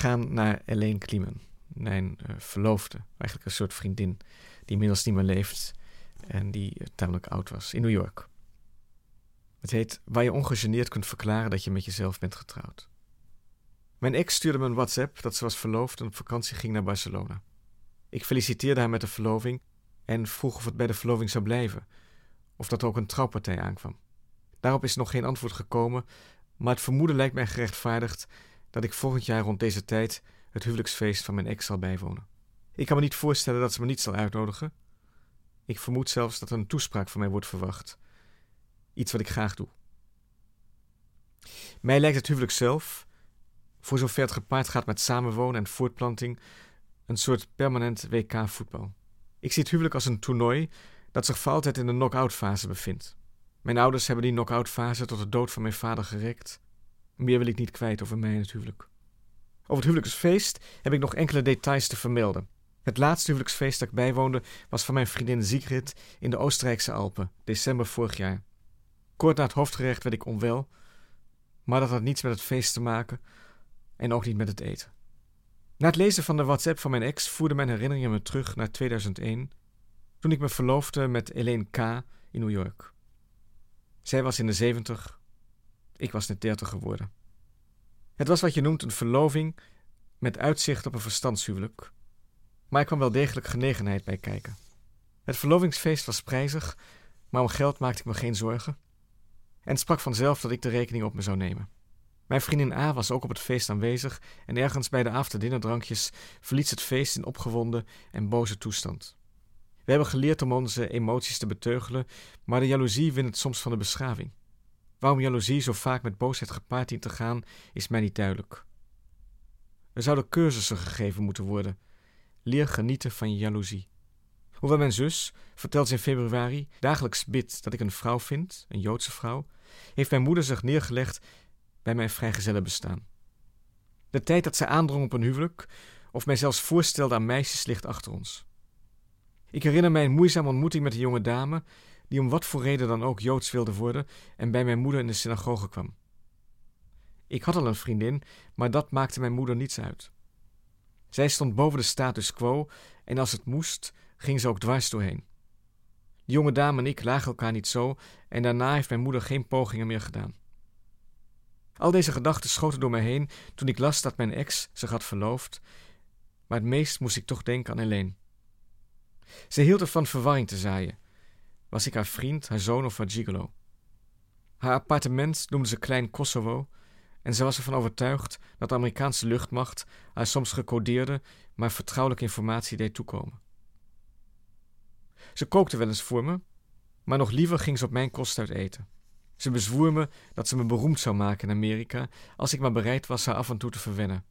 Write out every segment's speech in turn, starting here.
gaan naar Elaine Kliemen, mijn uh, verloofde, eigenlijk een soort vriendin, die inmiddels niet meer leeft en die uh, tamelijk oud was, in New York. Het heet Waar je ongegeneerd kunt verklaren dat je met jezelf bent getrouwd. Mijn ex stuurde me een WhatsApp dat ze was verloofd en op vakantie ging naar Barcelona. Ik feliciteerde haar met de verloving en vroeg of het bij de verloving zou blijven, of dat er ook een trouwpartij aankwam. Daarop is nog geen antwoord gekomen, maar het vermoeden lijkt mij gerechtvaardigd dat ik volgend jaar rond deze tijd het huwelijksfeest van mijn ex zal bijwonen. Ik kan me niet voorstellen dat ze me niet zal uitnodigen. Ik vermoed zelfs dat er een toespraak van mij wordt verwacht. Iets wat ik graag doe. Mij lijkt het huwelijk zelf, voor zover het gepaard gaat met samenwonen en voortplanting, een soort permanent WK-voetbal. Ik zie het huwelijk als een toernooi dat zich voor altijd in de knock-out fase bevindt. Mijn ouders hebben die knock-out fase tot de dood van mijn vader gerekt. Meer wil ik niet kwijt over mij en het huwelijk. Over het huwelijksfeest heb ik nog enkele details te vermelden. Het laatste huwelijksfeest dat ik bijwoonde was van mijn vriendin Sigrid in de Oostenrijkse Alpen, december vorig jaar. Kort na het hoofdgerecht werd ik onwel, maar dat had niets met het feest te maken en ook niet met het eten. Na het lezen van de WhatsApp van mijn ex voerde mijn herinneringen me terug naar 2001, toen ik me verloofde met Elaine K. in New York. Zij was in de zeventig, ik was net dertig geworden. Het was wat je noemt een verloving met uitzicht op een verstandshuwelijk, maar er kwam wel degelijk genegenheid bij kijken. Het verlovingsfeest was prijzig, maar om geld maakte ik me geen zorgen en sprak vanzelf dat ik de rekening op me zou nemen. Mijn vriendin A was ook op het feest aanwezig en ergens bij de afterdinnerdrankjes verliet het feest in opgewonden en boze toestand. We hebben geleerd om onze emoties te beteugelen, maar de jaloezie wint soms van de beschaving. Waarom jaloezie zo vaak met boosheid gepaard dient te gaan, is mij niet duidelijk. Er zouden cursussen gegeven moeten worden. Leer genieten van je jaloezie. Hoewel mijn zus, vertelt ze in februari, dagelijks bidt dat ik een vrouw vind, een Joodse vrouw, heeft mijn moeder zich neergelegd bij mijn vrijgezellenbestaan. De tijd dat zij aandrong op een huwelijk, of mij zelfs voorstelde aan meisjes, ligt achter ons. Ik herinner mij een moeizame ontmoeting met een jonge dame, die om wat voor reden dan ook joods wilde worden en bij mijn moeder in de synagoge kwam. Ik had al een vriendin, maar dat maakte mijn moeder niets uit. Zij stond boven de status quo en als het moest, ging ze ook dwars doorheen. De jonge dame en ik lagen elkaar niet zo en daarna heeft mijn moeder geen pogingen meer gedaan. Al deze gedachten schoten door mij heen toen ik las dat mijn ex zich had verloofd, maar het meest moest ik toch denken aan Helene. Ze hield ervan verwarring te zaaien. Was ik haar vriend, haar zoon of haar gigolo? Haar appartement noemde ze Klein Kosovo en ze was ervan overtuigd dat de Amerikaanse luchtmacht haar soms gecodeerde, maar vertrouwelijke informatie deed toekomen. Ze kookte wel eens voor me, maar nog liever ging ze op mijn kost uit eten. Ze bezwoer me dat ze me beroemd zou maken in Amerika als ik maar bereid was haar af en toe te verwennen.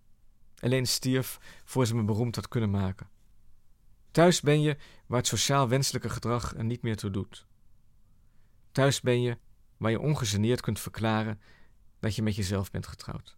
Alleen stierf voor ze me beroemd had kunnen maken. Thuis ben je waar het sociaal wenselijke gedrag er niet meer toe doet. Thuis ben je waar je ongegeneerd kunt verklaren dat je met jezelf bent getrouwd.